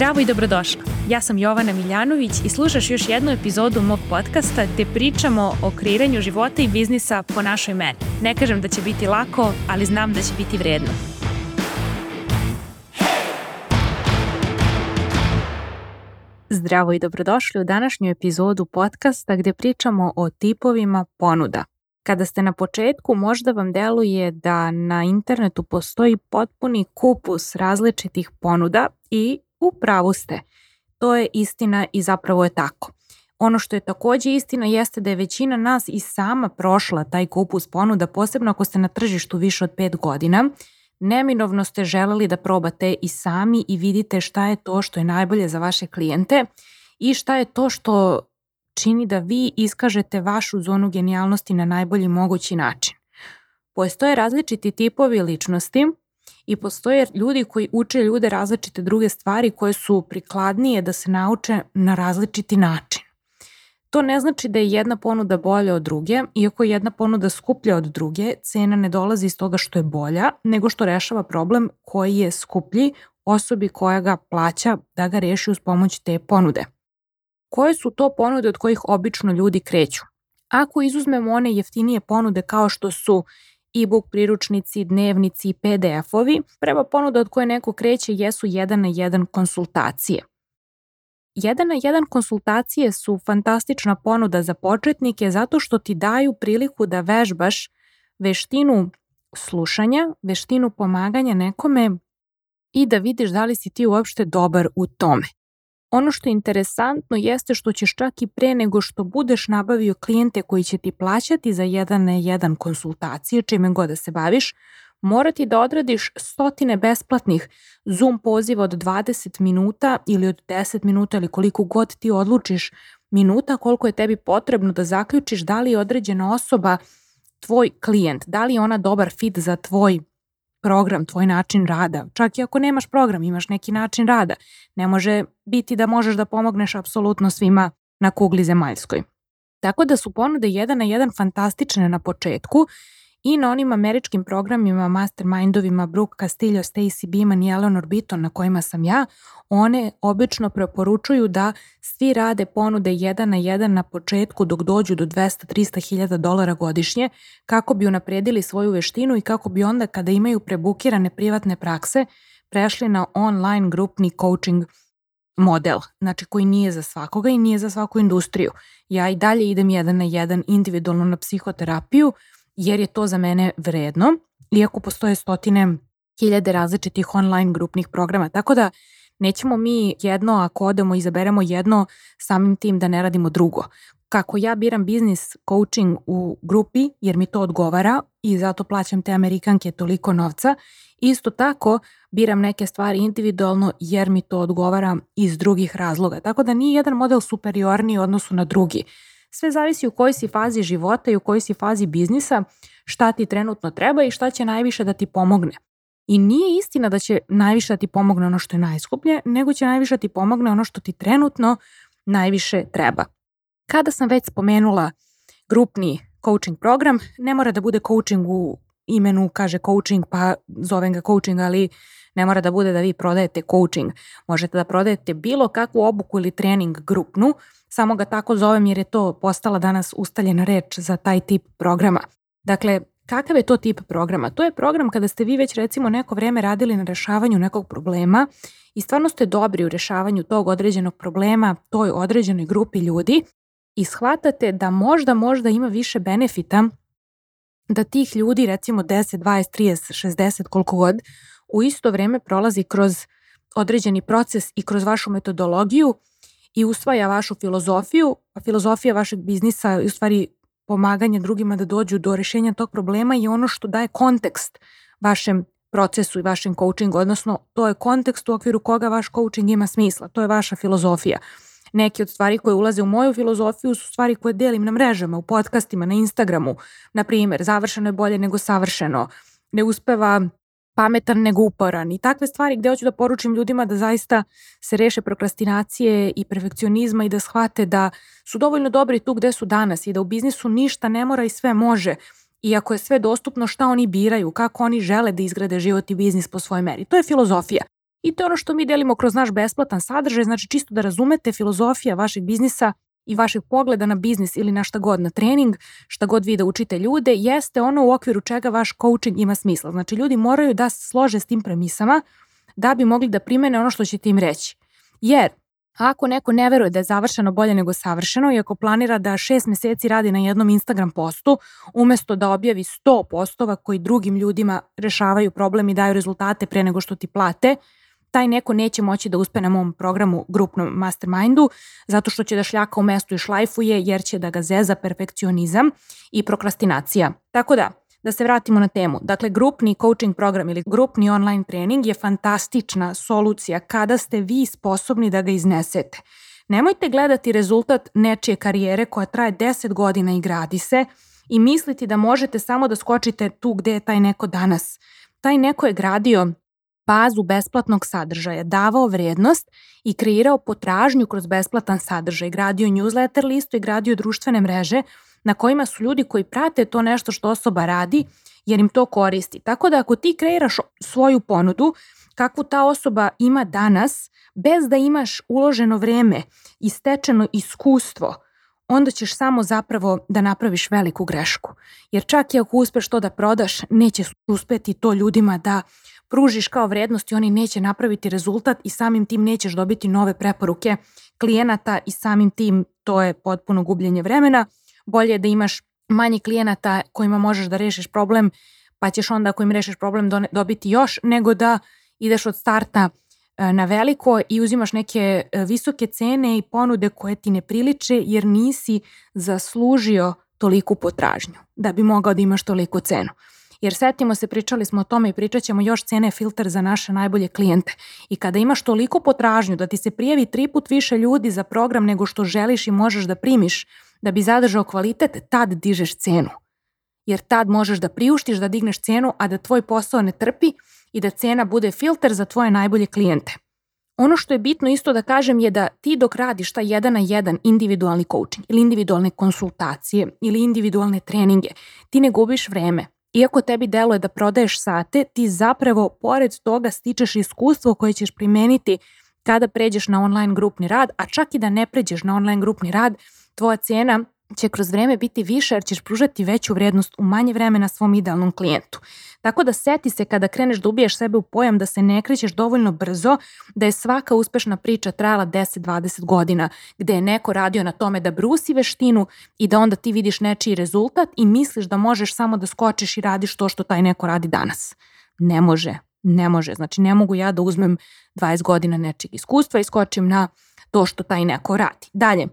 Zdravo i dobrodošla. Ja sam Jovana Miljanović i slušaš još jednu epizodu mog podcasta gde pričamo o kreiranju života i biznisa po našoj meni. Ne kažem da će biti lako, ali znam da će biti vredno. Zdravo i dobrodošli u današnju epizodu podcasta gde pričamo o tipovima ponuda. Kada ste na početku, možda vam deluje da na internetu postoji potpuni kupus različitih ponuda i u pravu ste. To je istina i zapravo je tako. Ono što je takođe istina jeste da je većina nas i sama prošla taj kupus ponuda, posebno ako ste na tržištu više od 5 godina. Neminovno ste želeli da probate i sami i vidite šta je to što je najbolje za vaše klijente i šta je to što čini da vi iskažete vašu zonu genijalnosti na najbolji mogući način. Postoje različiti tipovi ličnosti i postoje ljudi koji uče ljude različite druge stvari koje su prikladnije da se nauče na različiti način. To ne znači da je jedna ponuda bolja od druge, iako je jedna ponuda skuplja od druge, cena ne dolazi iz toga što je bolja, nego što rešava problem koji je skuplji osobi koja ga plaća da ga reši uz pomoć te ponude. Koje su to ponude od kojih obično ljudi kreću? Ako izuzmemo one jeftinije ponude kao što su e-book priručnici, dnevnici i PDF-ovi, prva ponuda od koje neko kreće jesu jedan na jedan konsultacije. Jedan na jedan konsultacije su fantastična ponuda za početnike zato što ti daju priliku da vežbaš veštinu slušanja, veštinu pomaganja nekome i da vidiš da li si ti uopšte dobar u tome. Ono što je interesantno jeste što ćeš čak i pre nego što budeš nabavio klijente koji će ti plaćati za jedan na jedan konsultacije, čime god da se baviš, morati da odradiš stotine besplatnih Zoom poziva od 20 minuta ili od 10 minuta ili koliko god ti odlučiš minuta koliko je tebi potrebno da zaključiš da li je određena osoba tvoj klijent, da li je ona dobar fit za tvoj program, tvoj način rada. Čak i ako nemaš program, imaš neki način rada. Ne može biti da možeš da pomogneš apsolutno svima na kugli zemaljskoj. Tako da su ponude jedan na jedan fantastične na početku i na onim američkim programima, mastermindovima Brooke Castillo, Stacy Beeman i Eleanor Beaton na kojima sam ja, one obično preporučuju da svi rade ponude jedan na jedan na početku dok dođu do 200-300 hiljada dolara godišnje kako bi unapredili svoju veštinu i kako bi onda kada imaju prebukirane privatne prakse prešli na online grupni coaching model, znači koji nije za svakoga i nije za svaku industriju. Ja i dalje idem jedan na jedan individualno na psihoterapiju, jer je to za mene vredno, iako postoje stotine hiljade različitih online grupnih programa. Tako da nećemo mi jedno, ako odemo i izaberemo jedno, samim tim da ne radimo drugo. Kako ja biram biznis coaching u grupi, jer mi to odgovara i zato plaćam te Amerikanke toliko novca, isto tako biram neke stvari individualno jer mi to odgovara iz drugih razloga. Tako da nije jedan model superiorniji u odnosu na drugi. Sve zavisi u kojoj si fazi života i u kojoj si fazi biznisa, šta ti trenutno treba i šta će najviše da ti pomogne. I nije istina da će najviše da ti pomogne ono što je najskuplje, nego će najviše da ti pomogne ono što ti trenutno najviše treba. Kada sam već spomenula grupni coaching program, ne mora da bude coaching u imenu, kaže coaching, pa zovem ga coaching, ali ne mora da bude da vi prodajete coaching. Možete da prodajete bilo kakvu obuku ili trening grupnu, samo ga tako zovem jer je to postala danas ustaljena reč za taj tip programa. Dakle, kakav je to tip programa? To je program kada ste vi već recimo neko vreme radili na rešavanju nekog problema i stvarno ste dobri u rešavanju tog određenog problema toj određenoj grupi ljudi i shvatate da možda, možda ima više benefita da tih ljudi, recimo 10, 20, 30, 60, koliko god, u isto vreme prolazi kroz određeni proces i kroz vašu metodologiju i usvaja vašu filozofiju, a filozofija vašeg biznisa je u stvari pomaganje drugima da dođu do rešenja tog problema i ono što daje kontekst vašem procesu i vašem coachingu, odnosno to je kontekst u okviru koga vaš coaching ima smisla, to je vaša filozofija. Neke od stvari koje ulaze u moju filozofiju su stvari koje delim na mrežama, u podcastima, na Instagramu. Na primer, završeno je bolje nego savršeno. Ne uspeva pametan nego uporan i takve stvari gde hoću da poručim ljudima da zaista se reše prokrastinacije i perfekcionizma i da shvate da su dovoljno dobri tu gde su danas i da u biznisu ništa ne mora i sve može. Iako je sve dostupno šta oni biraju, kako oni žele da izgrade život i biznis po svojoj meri. To je filozofija. I to je ono što mi delimo kroz naš besplatan sadržaj, znači čisto da razumete filozofija vašeg biznisa i vašeg pogleda na biznis ili na šta god, na trening, šta god vi da učite ljude, jeste ono u okviru čega vaš coaching ima smisla. Znači ljudi moraju da se slože s tim premisama da bi mogli da primene ono što ćete im reći. Jer ako neko ne veruje da je završeno bolje nego savršeno i ako planira da šest meseci radi na jednom Instagram postu, umesto da objavi 100 postova koji drugim ljudima rešavaju problem i daju rezultate pre nego što ti plate, taj neko neće moći da uspe na mom programu grupnom mastermindu zato što će da šljaka u mestu i šlajfuje jer će da ga zeza perfekcionizam i prokrastinacija. Tako da, da se vratimo na temu. Dakle, grupni coaching program ili grupni online trening je fantastična solucija kada ste vi sposobni da ga iznesete. Nemojte gledati rezultat nečije karijere koja traje 10 godina i gradi se i misliti da možete samo da skočite tu gde je taj neko danas. Taj neko je gradio bazu besplatnog sadržaja, davao vrednost i kreirao potražnju kroz besplatan sadržaj, gradio newsletter listu i gradio društvene mreže na kojima su ljudi koji prate to nešto što osoba radi jer im to koristi. Tako da ako ti kreiraš svoju ponudu, kakvu ta osoba ima danas, bez da imaš uloženo vreme i stečeno iskustvo, onda ćeš samo zapravo da napraviš veliku grešku. Jer čak i ako uspeš to da prodaš, neće uspeti to ljudima da pružiš kao vrednost i oni neće napraviti rezultat i samim tim nećeš dobiti nove preporuke klijenata i samim tim to je potpuno gubljenje vremena. Bolje je da imaš manje klijenata kojima možeš da rešiš problem, pa ćeš onda ako im rešiš problem dobiti još, nego da ideš od starta e, na veliko i uzimaš neke e, visoke cene i ponude koje ti ne priliče jer nisi zaslužio toliku potražnju da bi mogao da imaš toliku cenu. Jer setimo se, pričali smo o tome i pričat ćemo još cene filter za naše najbolje klijente. I kada imaš toliko potražnju da ti se prijavi tri put više ljudi za program nego što želiš i možeš da primiš da bi zadržao kvalitet, tad dižeš cenu. Jer tad možeš da priuštiš da digneš cenu, a da tvoj posao ne trpi i da cena bude filter za tvoje najbolje klijente. Ono što je bitno isto da kažem je da ti dok radiš taj jedan na jedan individualni coaching ili individualne konsultacije ili individualne treninge, ti ne gubiš vreme. Iako tebi deluje da prodaješ sate, ti zapravo pored toga stičeš iskustvo koje ćeš primeniti kada pređeš na online grupni rad, a čak i da ne pređeš na online grupni rad, tvoja cena će kroz vreme biti više jer ćeš pružati veću vrednost u manje vremena svom idealnom klijentu. Tako da seti se kada kreneš da ubiješ sebe u pojam da se ne krećeš dovoljno brzo, da je svaka uspešna priča trajala 10-20 godina, gde je neko radio na tome da brusi veštinu i da onda ti vidiš nečiji rezultat i misliš da možeš samo da skočiš i radiš to što taj neko radi danas. Ne može, ne može. Znači ne mogu ja da uzmem 20 godina nečeg iskustva i skočim na to što taj neko radi. Dalje,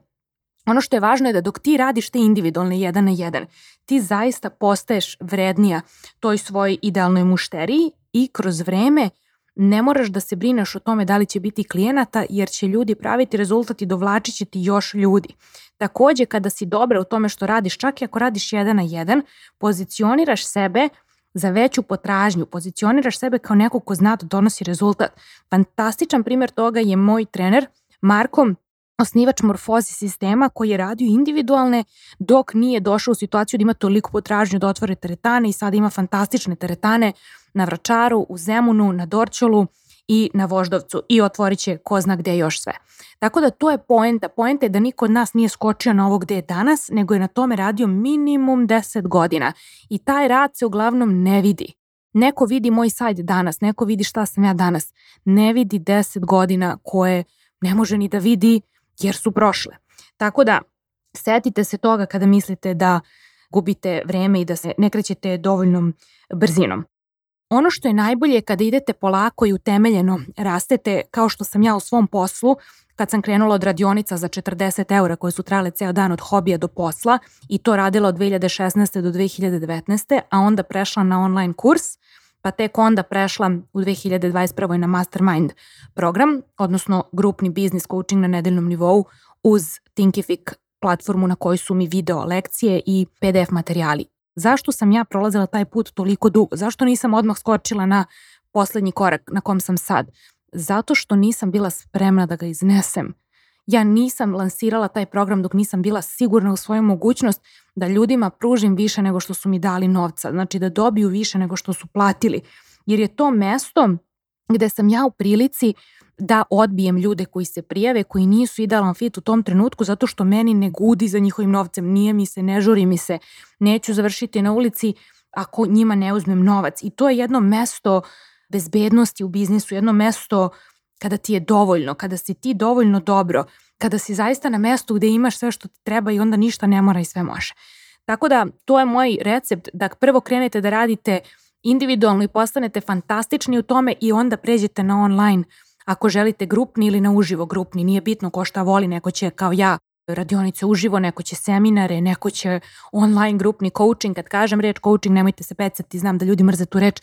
Ono što je važno je da dok ti radiš te individualne jedan na jedan, ti zaista postaješ vrednija toj svojoj idealnoj mušteriji i kroz vreme ne moraš da se brineš o tome da li će biti klijenata jer će ljudi praviti rezultat i dovlačit će ti još ljudi. Takođe, kada si dobra u tome što radiš, čak i ako radiš jedan na jedan, pozicioniraš sebe za veću potražnju, pozicioniraš sebe kao neko ko zna da donosi rezultat. Fantastičan primjer toga je moj trener Marko osnivač morfozi sistema koji je radio individualne dok nije došao u situaciju da ima toliko potražnju da otvore teretane i sada ima fantastične teretane na Vračaru, u Zemunu, na Dorčolu i na Voždovcu i otvorit će ko zna gde još sve. Tako da to je poenta. Poenta je da niko od nas nije skočio na ovo gde je danas, nego je na tome radio minimum 10 godina. I taj rad se uglavnom ne vidi. Neko vidi moj sajt danas, neko vidi šta sam ja danas. Ne vidi 10 godina koje ne može ni da vidi jer su prošle. Tako da, setite se toga kada mislite da gubite vreme i da se ne krećete dovoljnom brzinom. Ono što je najbolje kada idete polako i utemeljeno rastete, kao što sam ja u svom poslu, kad sam krenula od radionica za 40 eura koje su trajale ceo dan od hobija do posla i to radila od 2016. do 2019. a onda prešla na online kurs, pa tek onda prešla u 2021. na Mastermind program, odnosno grupni biznis coaching na nedeljnom nivou uz Thinkific platformu na kojoj su mi video lekcije i PDF materijali. Zašto sam ja prolazila taj put toliko dugo? Zašto nisam odmah skočila na poslednji korak na kom sam sad? Zato što nisam bila spremna da ga iznesem ja nisam lansirala taj program dok nisam bila sigurna u svoju mogućnost da ljudima pružim više nego što su mi dali novca, znači da dobiju više nego što su platili. Jer je to mesto gde sam ja u prilici da odbijem ljude koji se prijave, koji nisu idealan fit u tom trenutku zato što meni ne gudi za njihovim novcem, nije mi se, ne žuri mi se, neću završiti na ulici ako njima ne uzmem novac. I to je jedno mesto bezbednosti u biznisu, jedno mesto kada ti je dovoljno, kada si ti dovoljno dobro, kada si zaista na mestu gde imaš sve što ti treba i onda ništa ne mora i sve može. Tako da to je moj recept da prvo krenete da radite individualno i postanete fantastični u tome i onda pređete na online ako želite grupni ili na uživo grupni, nije bitno ko šta voli, neko će kao ja radionice uživo, neko će seminare, neko će online grupni coaching. Kad kažem reč coaching, nemojte se pecati, znam da ljudi mrze tu reč,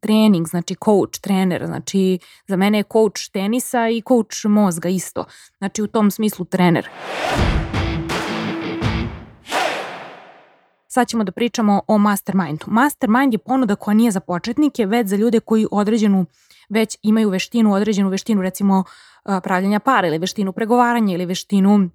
trening, znači coach, trener, znači za mene je coach tenisa i coach mozga isto. Znači u tom smislu trener. Sad ćemo da pričamo o mastermindu. Mastermind je ponuda koja nije za početnike, već za ljude koji određenu već imaju veštinu, određenu veštinu recimo pravljanja para ili veštinu pregovaranja ili veštinu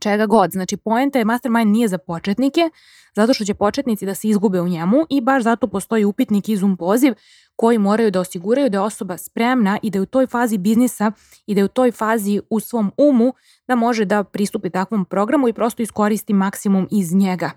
čega god. Znači, poenta je Mastermind nije za početnike, zato što će početnici da se izgube u njemu i baš zato postoji upitnik i Zoom poziv koji moraju da osiguraju da je osoba spremna i da je u toj fazi biznisa i da je u toj fazi u svom umu da može da pristupi takvom programu i prosto iskoristi maksimum iz njega.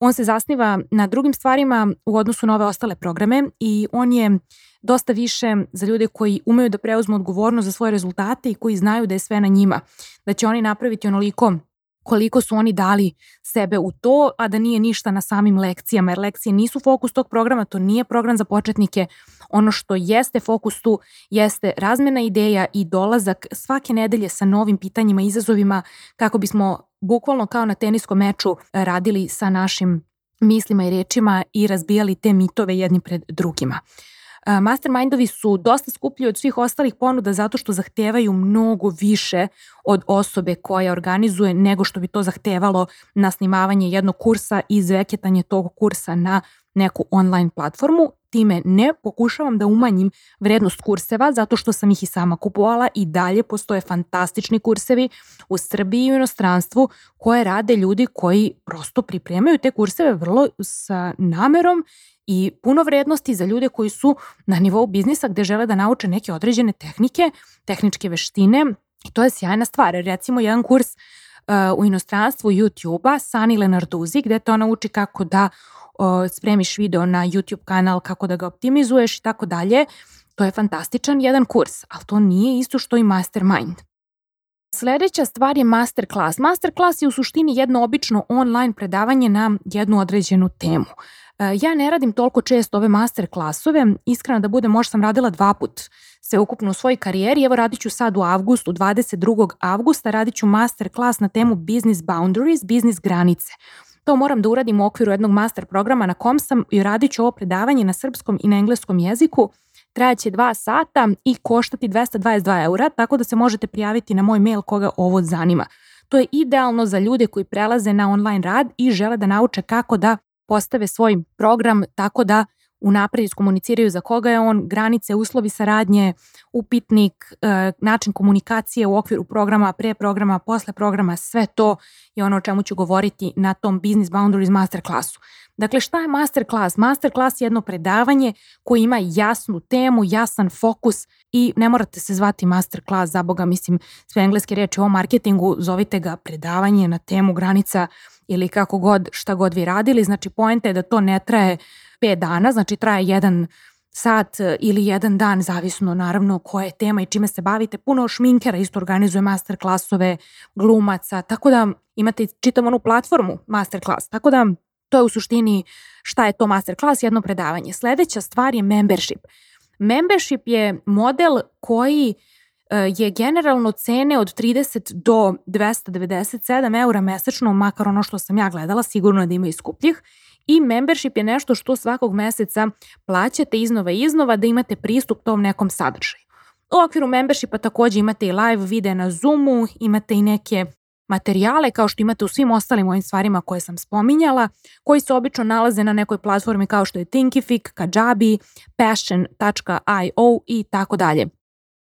On se zasniva na drugim stvarima u odnosu na ove ostale programe i on je dosta više za ljude koji umeju da preuzmu odgovornost za svoje rezultate i koji znaju da je sve na njima. Da će oni napraviti onoliko koliko su oni dali sebe u to, a da nije ništa na samim lekcijama, jer lekcije nisu fokus tog programa, to nije program za početnike. Ono što jeste fokus tu jeste razmena ideja i dolazak svake nedelje sa novim pitanjima i izazovima kako bismo bukvalno kao na teniskom meču radili sa našim mislima i rečima i razbijali te mitove jedni pred drugima. Mastermindovi su dosta skuplji od svih ostalih ponuda zato što zahtevaju mnogo više od osobe koja organizuje nego što bi to zahtevalo na snimavanje jednog kursa i izveketanje tog kursa na neku online platformu. Time ne pokušavam da umanjim vrednost kurseva zato što sam ih i sama kupovala i dalje postoje fantastični kursevi u Srbiji i u inostranstvu koje rade ljudi koji prosto pripremaju te kurseve vrlo sa namerom i puno vrednosti za ljude koji su na nivou biznisa gde žele da nauče neke određene tehnike, tehničke veštine i to je sjajna stvar. Recimo jedan kurs uh, u inostranstvu YouTube-a Sani Lenarduzi gde te ona uči kako da spremiš video na YouTube kanal, kako da ga optimizuješ i tako dalje. To je fantastičan jedan kurs, ali to nije isto što i mastermind. Sledeća stvar je masterclass. Masterclass je u suštini jedno obično online predavanje na jednu određenu temu. E, ja ne radim toliko često ove master klasove, iskreno da budem, možda sam radila dva put sve ukupno u svojoj karijeri, evo radit ću sad u avgustu, 22. avgusta, radit ću master klas na temu Business Boundaries, biznis granice. To moram da uradim u okviru jednog master programa na kom sam i radit ću ovo predavanje na srpskom i na engleskom jeziku. Trajaće dva sata i koštati 222 eura, tako da se možete prijaviti na moj mail koga ovo zanima. To je idealno za ljude koji prelaze na online rad i žele da nauče kako da postave svoj program tako da unapred iskomuniciraju za koga je on, granice, uslovi saradnje, upitnik, e, način komunikacije u okviru programa, pre programa, posle programa, sve to je ono o čemu ću govoriti na tom Business Boundaries Masterclassu. Dakle, šta je masterclass? Masterclass je jedno predavanje koje ima jasnu temu, jasan fokus i ne morate se zvati masterclass, za Boga, mislim, sve engleske reči o marketingu, zovite ga predavanje na temu granica ili kako god, šta god vi radili. Znači, poenta je da to ne traje 5 dana, znači traje jedan sat ili jedan dan, zavisno naravno koja je tema i čime se bavite. Puno šminkera isto organizuje masterclassove, glumaca, tako da imate čitav onu platformu masterclass. Tako da to je u suštini šta je to masterclass, jedno predavanje. Sledeća stvar je membership. Membership je model koji e, je generalno cene od 30 do 297 eura mesečno, makar ono što sam ja gledala, sigurno da ima i skupljih i membership je nešto što svakog meseca plaćate iznova i iznova da imate pristup tom nekom sadržaju. U okviru membershipa takođe imate i live vide na Zoomu, imate i neke materijale kao što imate u svim ostalim ovim stvarima koje sam spominjala, koji se obično nalaze na nekoj platformi kao što je Thinkific, Kajabi, Passion.io i tako dalje.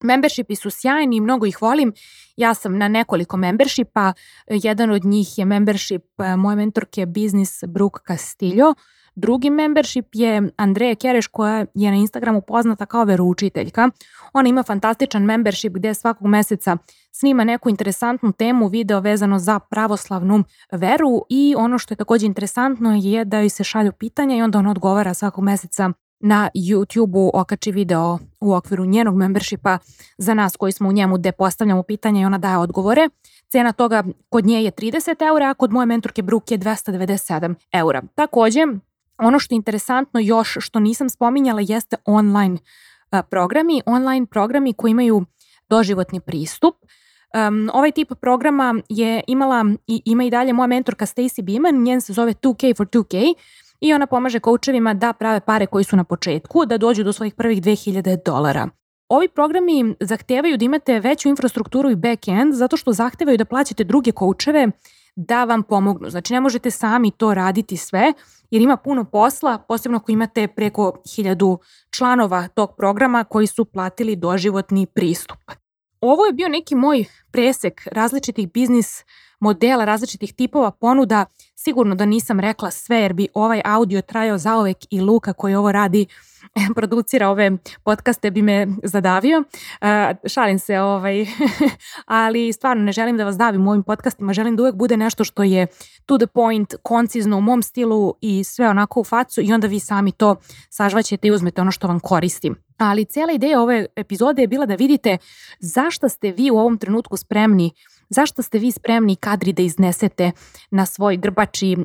Membershipi su sjajni i mnogo ih volim. Ja sam na nekoliko membershipa. Jedan od njih je membership e, moje mentorke Business Brooke Castillo. Drugi membership je Andreja Kereš koja je na Instagramu poznata kao veroučiteljka. Ona ima fantastičan membership gde svakog meseca snima neku interesantnu temu video vezano za pravoslavnu veru i ono što je takođe interesantno je da joj se šalju pitanja i onda ona odgovara svakog meseca na YouTube-u okači video u okviru njenog membershipa za nas koji smo u njemu gde postavljamo pitanja i ona daje odgovore. Cena toga kod nje je 30 eura, a kod moje mentorke Brooke je 297 eura. Takođe, ono što je interesantno još što nisam spominjala jeste online programi, online programi koji imaju doživotni pristup. Um, ovaj tip programa je imala i ima i dalje moja mentorka Stacy Beeman, njen se zove 2K for 2K i ona pomaže koučevima da prave pare koji su na početku, da dođu do svojih prvih 2000 dolara. Ovi programi zahtevaju da imate veću infrastrukturu i back-end zato što zahtevaju da plaćate druge koučeve da vam pomognu. Znači ne možete sami to raditi sve jer ima puno posla, posebno ako imate preko hiljadu članova tog programa koji su platili doživotni pristup. Ovo je bio neki moj presek različitih biznis modela, različitih tipova ponuda. Sigurno da nisam rekla sve jer bi ovaj audio trajao zaovek i Luka koji ovo radi producira ove podcaste bi me zadavio. Uh, šalim se, ovaj, ali stvarno ne želim da vas davim u ovim podcastima, želim da uvek bude nešto što je to the point, koncizno u mom stilu i sve onako u facu i onda vi sami to sažvaćete i uzmete ono što vam koristi. Ali cijela ideja ove epizode je bila da vidite zašto ste vi u ovom trenutku spremni Zašto ste vi spremni kadri da iznesete na svoj grbači,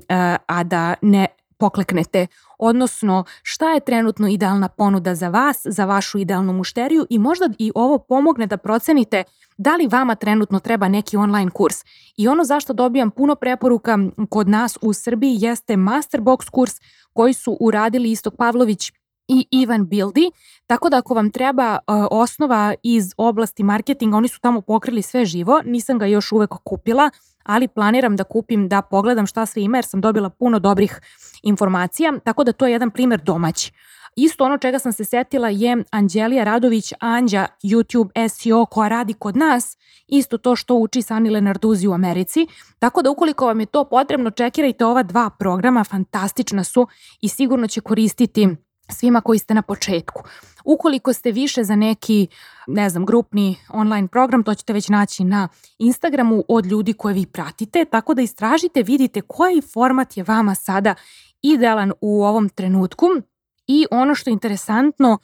a da ne pokleknete, odnosno šta je trenutno idealna ponuda za vas, za vašu idealnu mušteriju i možda i ovo pomogne da procenite da li vama trenutno treba neki online kurs. I ono zašto dobijam puno preporuka kod nas u Srbiji jeste Masterbox kurs koji su uradili Istok Pavlović i Ivan Bildi, tako da ako vam treba uh, osnova iz oblasti marketinga, oni su tamo pokrili sve živo, nisam ga još uvek kupila, ali planiram da kupim, da pogledam šta sve ima jer sam dobila puno dobrih informacija, tako da to je jedan primer domaći. Isto ono čega sam se setila je Anđelija Radović, Anđa, YouTube SEO koja radi kod nas, isto to što uči Sani Lenarduzi u Americi, tako da ukoliko vam je to potrebno, čekirajte ova dva programa, fantastična su i sigurno će koristiti svima koji ste na početku. Ukoliko ste više za neki, ne znam, grupni online program, to ćete već naći na Instagramu od ljudi koje vi pratite, tako da istražite, vidite koji format je vama sada idealan u ovom trenutku i ono što je interesantno,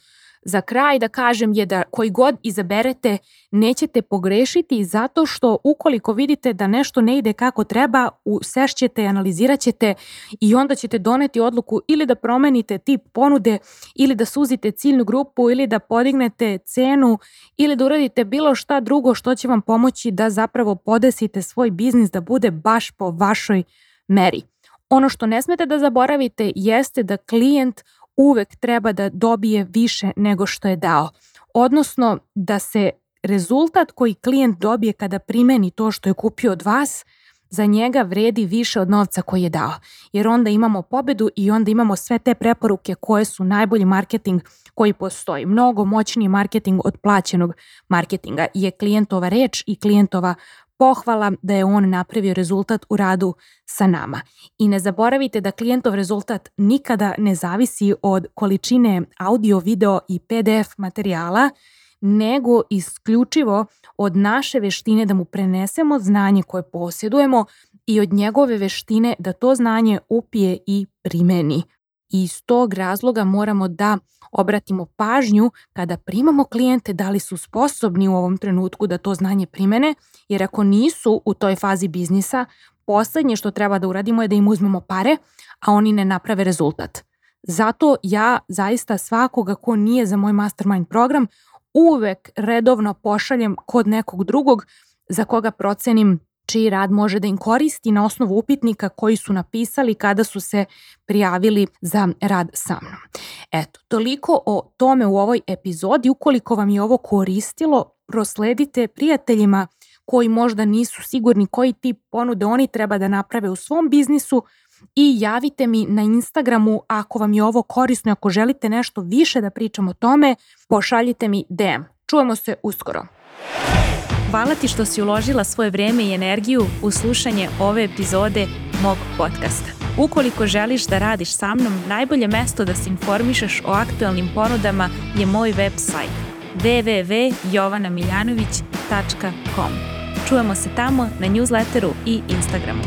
Za kraj da kažem je da koji god izaberete nećete pogrešiti zato što ukoliko vidite da nešto ne ide kako treba, sešćete, analizirat ćete i onda ćete doneti odluku ili da promenite tip ponude ili da suzite ciljnu grupu ili da podignete cenu ili da uradite bilo šta drugo što će vam pomoći da zapravo podesite svoj biznis da bude baš po vašoj meri. Ono što ne smete da zaboravite jeste da klijent uvek treba da dobije više nego što je dao. Odnosno da se rezultat koji klijent dobije kada primeni to što je kupio od vas, za njega vredi više od novca koji je dao. Jer onda imamo pobedu i onda imamo sve te preporuke koje su najbolji marketing koji postoji. Mnogo moćniji marketing od plaćenog marketinga je klijentova reč i klijentova pohvala da je on napravio rezultat u radu sa nama. I ne zaboravite da klijentov rezultat nikada ne zavisi od količine audio, video i PDF materijala, nego isključivo od naše veštine da mu prenesemo znanje koje posjedujemo i od njegove veštine da to znanje upije i primeni. I iz tog razloga moramo da obratimo pažnju kada primamo klijente da li su sposobni u ovom trenutku da to znanje primene, jer ako nisu u toj fazi biznisa, poslednje što treba da uradimo je da im uzmemo pare, a oni ne naprave rezultat. Zato ja zaista svakoga ko nije za moj mastermind program uvek redovno pošaljem kod nekog drugog za koga procenim čiji rad može da im koristi na osnovu upitnika koji su napisali kada su se prijavili za rad sa mnom. Eto, toliko o tome u ovoj epizodi. Ukoliko vam je ovo koristilo, prosledite prijateljima koji možda nisu sigurni koji tip ponude oni treba da naprave u svom biznisu i javite mi na Instagramu ako vam je ovo korisno, ako želite nešto više da pričam o tome, pošaljite mi DM. Čujemo se uskoro. Hvala ti što si uložila svoje vreme i energiju u slušanje ove epizode mog podcasta. Ukoliko želiš da radiš sa mnom, najbolje mesto da se informišeš o aktualnim ponudama je moj website www.jovanamiljanović.com. Čujemo se tamo na newsletteru i Instagramu.